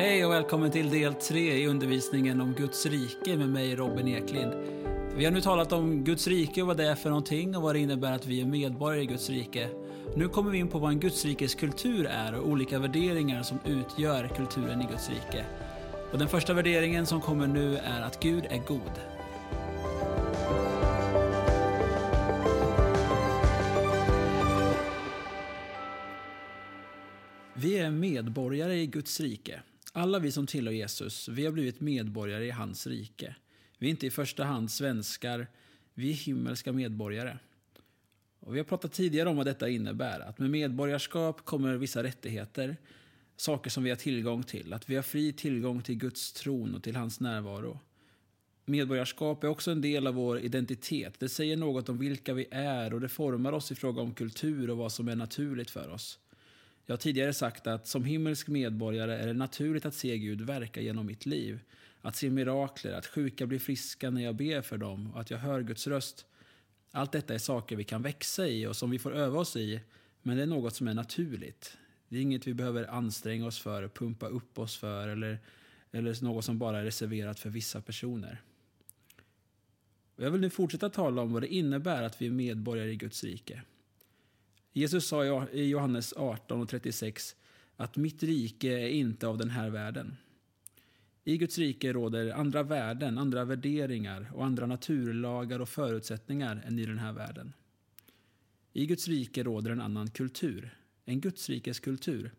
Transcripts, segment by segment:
Hej och välkommen till del 3 i undervisningen om Guds rike med mig Robin Eklind. Vi har nu talat om Guds rike och vad det är för någonting och vad det innebär att vi är medborgare i Guds rike. Nu kommer vi in på vad en Guds rikes kultur är och olika värderingar som utgör kulturen i Guds rike. Och den första värderingen som kommer nu är att Gud är god. Vi är medborgare i Guds rike. Alla vi som tillhör Jesus, vi har blivit medborgare i hans rike. Vi är inte i första hand svenskar, vi är himmelska medborgare. Och vi har pratat tidigare om vad detta innebär, att med medborgarskap kommer vissa rättigheter, saker som vi har tillgång till, att vi har fri tillgång till Guds tron och till hans närvaro. Medborgarskap är också en del av vår identitet. Det säger något om vilka vi är och det formar oss i fråga om kultur och vad som är naturligt för oss. Jag har tidigare sagt att som himmelsk medborgare är det naturligt att se Gud verka genom mitt liv. Att se mirakler, att sjuka blir friska när jag ber för dem och att jag hör Guds röst. Allt detta är saker vi kan växa i och som vi får öva oss i, men det är något som är naturligt. Det är inget vi behöver anstränga oss för, pumpa upp oss för eller, eller något som bara är reserverat för vissa personer. Jag vill nu fortsätta tala om vad det innebär att vi är medborgare i Guds rike. Jesus sa i Johannes 18 och 36 att mitt rike är inte av den här världen. I Guds rike råder andra värden, andra värderingar och andra naturlagar och förutsättningar än i den här världen. I Guds rike råder en annan kultur, en Gudsrikes kultur.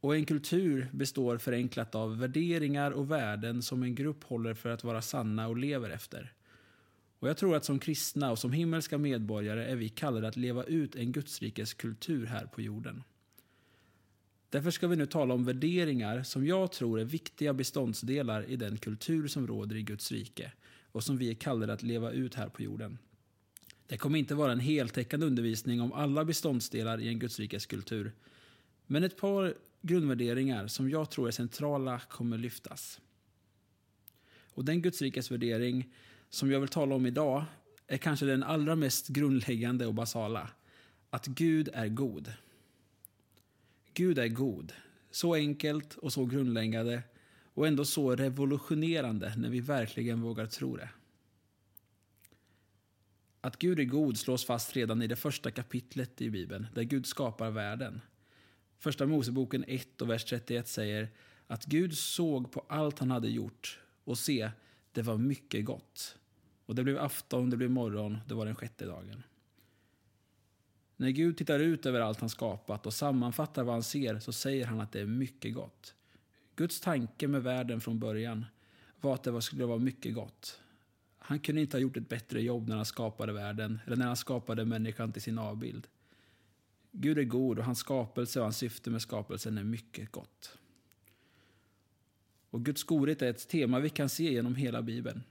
Och en kultur består förenklat av värderingar och värden som en grupp håller för att vara sanna och lever efter. Och jag tror att som kristna och som himmelska medborgare är vi kallade att leva ut en Gudsrikes kultur här på jorden. Därför ska vi nu tala om värderingar som jag tror är viktiga beståndsdelar i den kultur som råder i Guds rike och som vi är kallade att leva ut här på jorden. Det kommer inte vara en heltäckande undervisning om alla beståndsdelar i en gudsrikeskultur, men ett par grundvärderingar som jag tror är centrala kommer lyftas. Och den Gudsrikes värdering som jag vill tala om idag är kanske den allra mest grundläggande och basala. Att Gud är god. Gud är god. Så enkelt och så grundläggande och ändå så revolutionerande när vi verkligen vågar tro det. Att Gud är god slås fast redan i det första kapitlet i Bibeln, där Gud skapar världen. Första Moseboken 1 och vers 31 säger att Gud såg på allt han hade gjort och se, det var mycket gott. Och det blev afton, det blev morgon, det var den sjätte dagen. När Gud tittar ut över allt han skapat och sammanfattar vad han ser så säger han att det är mycket gott. Guds tanke med världen från början var att det skulle vara mycket gott. Han kunde inte ha gjort ett bättre jobb när han skapade världen eller när han skapade människan till sin avbild. Gud är god och hans skapelse och hans syfte med skapelsen är mycket gott. Och Guds godhet är ett tema vi kan se genom hela Bibeln.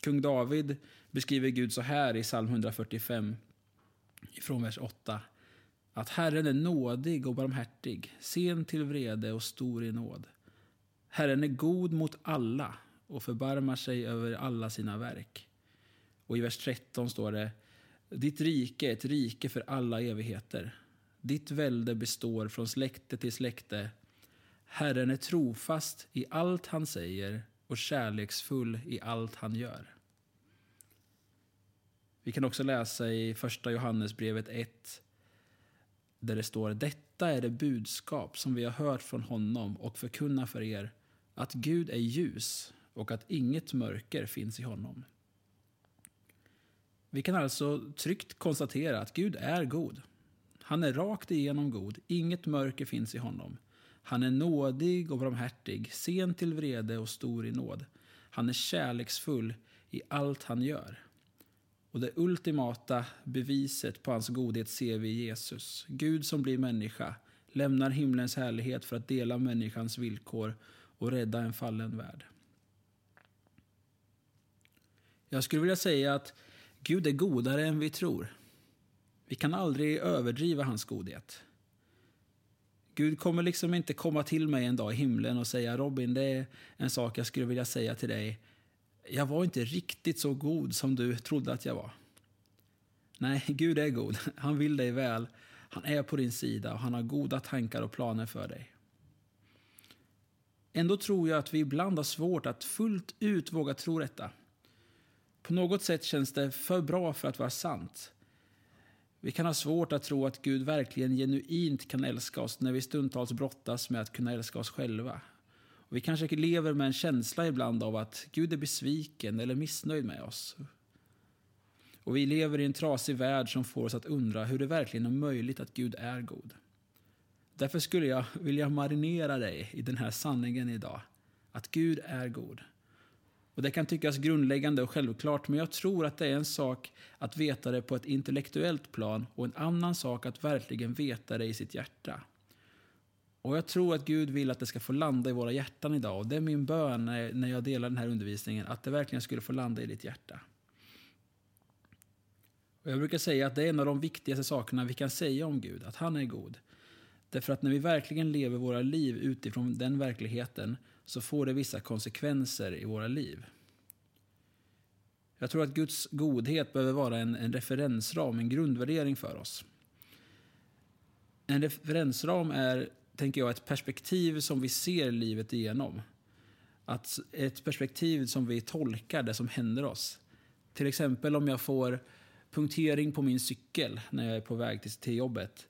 Kung David beskriver Gud så här i psalm 145, från vers 8. Att Herren är nådig och barmhärtig, sen till vrede och stor i nåd. Herren är god mot alla och förbarmar sig över alla sina verk. Och i vers 13 står det Ditt rike är ett rike för alla evigheter. Ditt välde består från släkte till släkte. Herren är trofast i allt han säger och kärleksfull i allt han gör. Vi kan också läsa i första Johannesbrevet 1 där det står Detta är det budskap som vi har hört från honom och förkunnar för er att Gud är ljus och att inget mörker finns i honom. Vi kan alltså tryggt konstatera att Gud är god. Han är rakt igenom god, inget mörker finns i honom. Han är nådig och barmhärtig, sen till vrede och stor i nåd. Han är kärleksfull i allt han gör. Och det ultimata beviset på hans godhet ser vi i Jesus. Gud som blir människa, lämnar himlens härlighet för att dela människans villkor och rädda en fallen värld. Jag skulle vilja säga att Gud är godare än vi tror. Vi kan aldrig överdriva hans godhet. Gud kommer liksom inte komma till mig en dag i himlen och säga Robin, det är en sak jag skulle vilja säga till dig. Jag var inte riktigt så god som du trodde att jag var. Nej, Gud är god. Han vill dig väl. Han är på din sida och han har goda tankar och planer för dig. Ändå tror jag att vi ibland har svårt att fullt ut våga tro detta. På något sätt känns det för bra för att vara sant. Vi kan ha svårt att tro att Gud verkligen genuint kan älska oss när vi stundtals brottas med att kunna älska oss själva. Och vi kanske lever med en känsla ibland av att Gud är besviken eller missnöjd med oss. Och vi lever i en trasig värld som får oss att undra hur det verkligen är möjligt att Gud är god. Därför skulle jag vilja marinera dig i den här sanningen idag. Att Gud är god. Och Det kan tyckas grundläggande och självklart, men jag tror att det är en sak att veta det på ett intellektuellt plan och en annan sak att verkligen veta det i sitt hjärta. Och Jag tror att Gud vill att det ska få landa i våra hjärtan idag. Och Det är min bön när jag delar den här undervisningen, att det verkligen skulle få landa i ditt hjärta. Och jag brukar säga att det är en av de viktigaste sakerna vi kan säga om Gud, att han är god. Därför att när vi verkligen lever våra liv utifrån den verkligheten så får det vissa konsekvenser i våra liv. Jag tror att Guds godhet behöver vara en, en referensram, en grundvärdering för oss. En referensram är, tänker jag, ett perspektiv som vi ser livet igenom. Att ett perspektiv som vi tolkar det som händer oss. Till exempel om jag får punktering på min cykel när jag är på väg till, till jobbet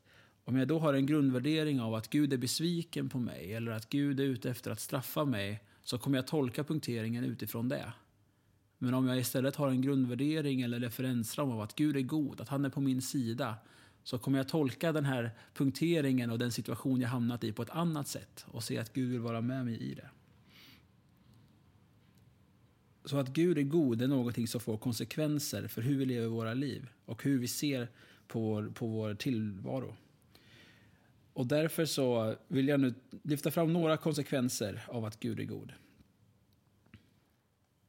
om jag då har en grundvärdering av att Gud är besviken på mig eller att Gud är ute efter att straffa mig så kommer jag tolka punkteringen utifrån det. Men om jag istället har en grundvärdering eller referensram av att Gud är god, att han är på min sida, så kommer jag tolka den här punkteringen och den situation jag hamnat i på ett annat sätt och se att Gud vill vara med mig i det. Så att Gud är god är någonting som får konsekvenser för hur vi lever våra liv och hur vi ser på vår, på vår tillvaro. Och därför så vill jag nu lyfta fram några konsekvenser av att Gud är god.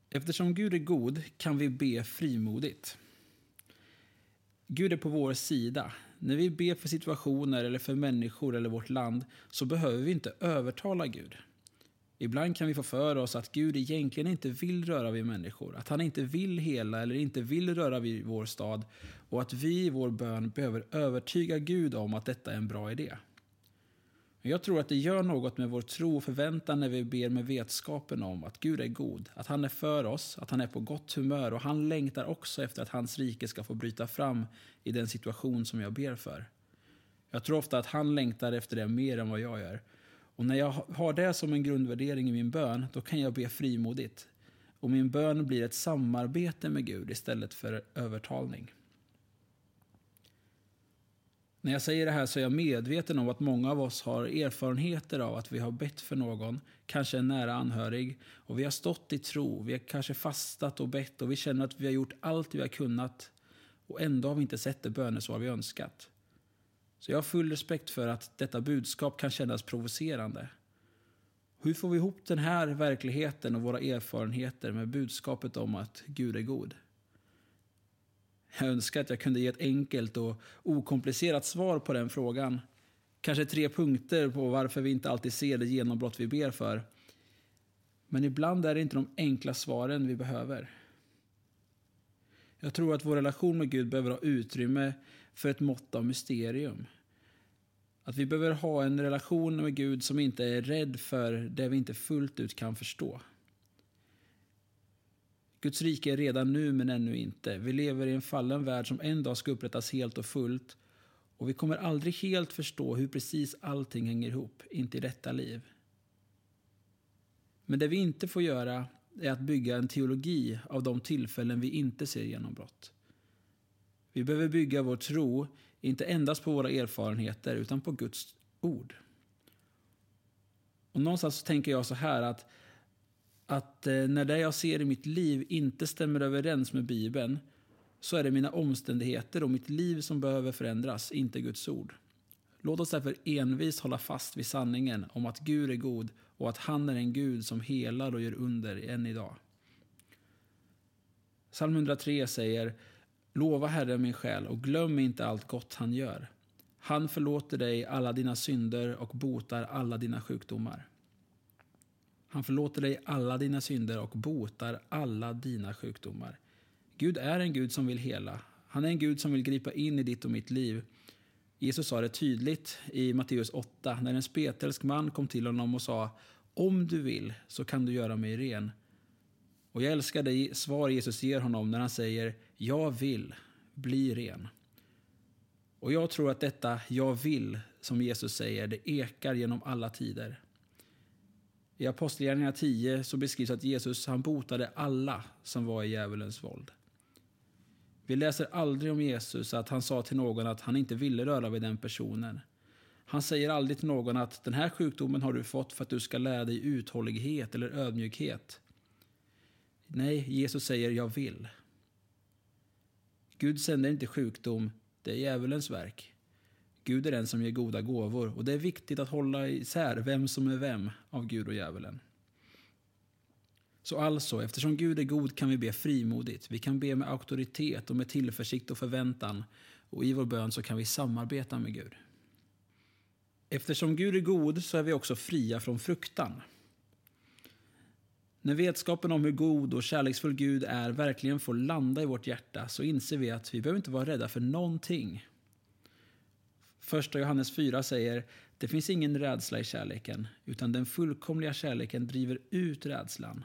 Eftersom Gud är god kan vi be frimodigt. Gud är på vår sida. När vi ber för situationer eller för människor eller vårt land så behöver vi inte övertala Gud. Ibland kan vi få för oss att Gud egentligen inte vill röra vid människor, att han inte vill hela eller inte vill röra vid vår stad och att vi i vår bön behöver övertyga Gud om att detta är en bra idé. Jag tror att det gör något med vår tro och förväntan när vi ber med vetskapen om att Gud är god, att han är för oss, att han är på gott humör och han längtar också efter att hans rike ska få bryta fram i den situation som jag ber för. Jag tror ofta att han längtar efter det mer än vad jag gör. Och när jag har det som en grundvärdering i min bön, då kan jag be frimodigt. Och min bön blir ett samarbete med Gud istället för övertalning. När jag säger det här så är jag medveten om att många av oss har erfarenheter av att vi har bett för någon, kanske en nära anhörig, och vi har stått i tro, vi har kanske fastat och bett och vi känner att vi har gjort allt vi har kunnat och ändå har vi inte sett det bönesvar vi önskat. Så jag har full respekt för att detta budskap kan kännas provocerande. Hur får vi ihop den här verkligheten och våra erfarenheter med budskapet om att Gud är god? Jag önskar att jag kunde ge ett enkelt och okomplicerat svar på den frågan. Kanske tre punkter på varför vi inte alltid ser det genombrott vi ber för. Men ibland är det inte de enkla svaren vi behöver. Jag tror att vår relation med Gud behöver ha utrymme för ett mått av mysterium. Att vi behöver ha en relation med Gud som inte är rädd för det vi inte fullt ut kan förstå. Guds rike är redan nu men ännu inte. Vi lever i en fallen värld som en dag ska upprättas helt och fullt. Och vi kommer aldrig helt förstå hur precis allting hänger ihop, inte i detta liv. Men det vi inte får göra är att bygga en teologi av de tillfällen vi inte ser genombrott. Vi behöver bygga vår tro, inte endast på våra erfarenheter, utan på Guds ord. Och någonstans tänker jag så här att att eh, när det jag ser i mitt liv inte stämmer överens med Bibeln så är det mina omständigheter och mitt liv som behöver förändras, inte Guds ord. Låt oss därför envis hålla fast vid sanningen om att Gud är god och att han är en Gud som helar och gör under än idag. Psalm 103 säger Lova Herren min själ och glöm inte allt gott han gör. Han förlåter dig alla dina synder och botar alla dina sjukdomar. Han förlåter dig alla dina synder och botar alla dina sjukdomar. Gud är en Gud som vill hela. Han är en Gud som vill gripa in i ditt och mitt liv. Jesus sa det tydligt i Matteus 8 när en spetälsk man kom till honom och sa Om du vill så kan du göra mig ren. Och jag älskar det svar Jesus ger honom när han säger Jag vill bli ren. Och jag tror att detta jag vill som Jesus säger, det ekar genom alla tider. I Apostlagärningarna 10 så beskrivs att Jesus han botade alla som var i djävulens våld. Vi läser aldrig om Jesus att han sa till någon att han inte ville röra vid den personen. Han säger aldrig till någon att den här sjukdomen har du fått för att du ska lära dig uthållighet eller ödmjukhet. Nej, Jesus säger jag vill. Gud sänder inte sjukdom, det är djävulens verk. Gud är den som ger goda gåvor och det är viktigt att hålla isär vem som är vem av Gud och djävulen. Så alltså, eftersom Gud är god kan vi be frimodigt. Vi kan be med auktoritet och med tillförsikt och förväntan. Och i vår bön så kan vi samarbeta med Gud. Eftersom Gud är god så är vi också fria från fruktan. När vetskapen om hur god och kärleksfull Gud är verkligen får landa i vårt hjärta så inser vi att vi behöver inte vara rädda för någonting. Första Johannes 4 säger det finns ingen rädsla i kärleken utan den fullkomliga kärleken driver ut rädslan.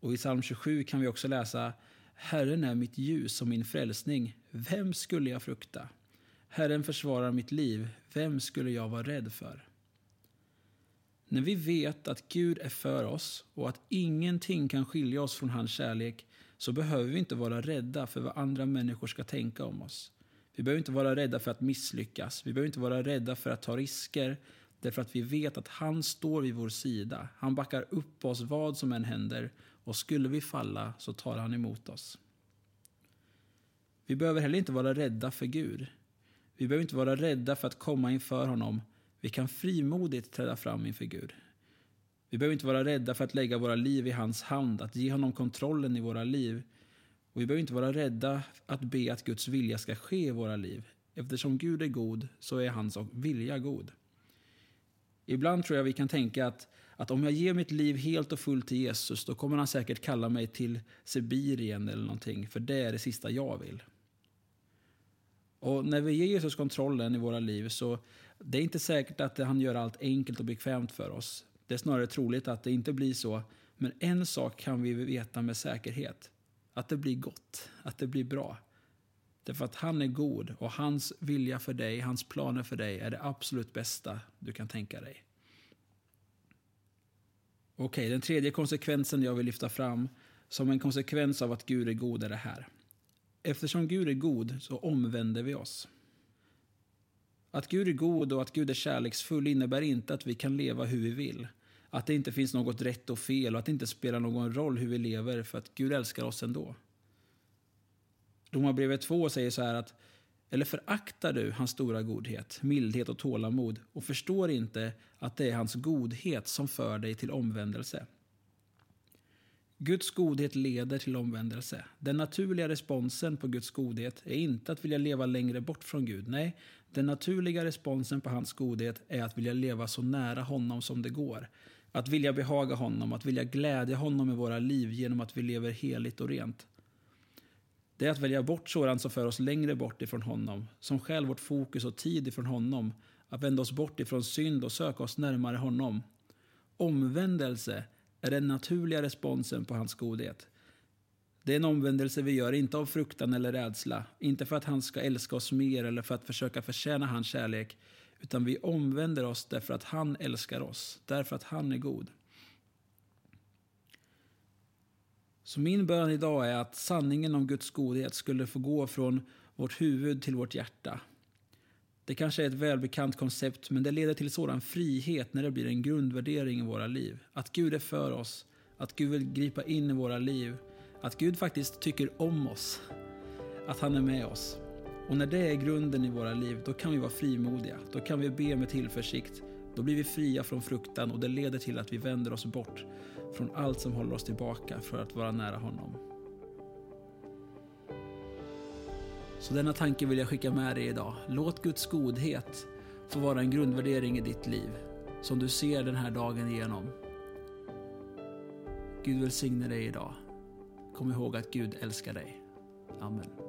Och i psalm 27 kan vi också läsa Herren är mitt ljus och min frälsning. Vem skulle jag frukta? Herren försvarar mitt liv. Vem skulle jag vara rädd för? När vi vet att Gud är för oss och att ingenting kan skilja oss från hans kärlek så behöver vi inte vara rädda för vad andra människor ska tänka om oss. Vi behöver inte vara rädda för att misslyckas. Vi behöver inte vara rädda för att ta risker därför att vi vet att han står vid vår sida. Han backar upp oss vad som än händer och skulle vi falla så tar han emot oss. Vi behöver heller inte vara rädda för Gud. Vi behöver inte vara rädda för att komma inför honom. Vi kan frimodigt träda fram inför Gud. Vi behöver inte vara rädda för att lägga våra liv i hans hand, att ge honom kontrollen i våra liv. Och vi behöver inte vara rädda att be att Guds vilja ska ske i våra liv. Eftersom Gud är god så är hans vilja god. Ibland tror jag vi kan tänka att, att om jag ger mitt liv helt och fullt till Jesus då kommer han säkert kalla mig till Sibirien eller någonting, för det är det sista jag vill. Och när vi ger Jesus kontrollen i våra liv så det är inte säkert att han gör allt enkelt och bekvämt för oss. Det är snarare troligt att det inte blir så. Men en sak kan vi veta med säkerhet. Att det blir gott, att det blir bra. Därför att han är god och hans vilja för dig, hans planer för dig är det absolut bästa du kan tänka dig. Okej, den tredje konsekvensen jag vill lyfta fram som en konsekvens av att Gud är god är det här. Eftersom Gud är god så omvänder vi oss. Att Gud är god och att Gud är kärleksfull innebär inte att vi kan leva hur vi vill. Att det inte finns något rätt och fel och att det inte spelar någon roll hur vi lever för att Gud älskar oss ändå. Romarbrevet 2 säger så här att eller föraktar du hans stora godhet, mildhet och tålamod och förstår inte att det är hans godhet som för dig till omvändelse? Guds godhet leder till omvändelse. Den naturliga responsen på Guds godhet är inte att vilja leva längre bort från Gud. Nej, den naturliga responsen på hans godhet är att vilja leva så nära honom som det går. Att vilja behaga honom, att vilja glädja honom i våra liv genom att vi lever heligt och rent. Det är att välja bort sådant som för oss längre bort ifrån honom, som stjäl vårt fokus och tid ifrån honom, att vända oss bort ifrån synd och söka oss närmare honom. Omvändelse är den naturliga responsen på hans godhet. Det är en omvändelse vi gör, inte av fruktan eller rädsla, inte för att han ska älska oss mer eller för att försöka förtjäna hans kärlek, utan vi omvänder oss därför att han älskar oss, därför att han är god. Så min bön idag är att sanningen om Guds godhet skulle få gå från vårt huvud till vårt hjärta. Det kanske är ett välbekant koncept, men det leder till sådan frihet när det blir en grundvärdering i våra liv. Att Gud är för oss, att Gud vill gripa in i våra liv, att Gud faktiskt tycker om oss, att han är med oss. Och när det är grunden i våra liv, då kan vi vara frimodiga. Då kan vi be med tillförsikt. Då blir vi fria från fruktan och det leder till att vi vänder oss bort från allt som håller oss tillbaka för att vara nära honom. Så denna tanke vill jag skicka med dig idag. Låt Guds godhet få vara en grundvärdering i ditt liv som du ser den här dagen igenom. Gud välsigne dig idag. Kom ihåg att Gud älskar dig. Amen.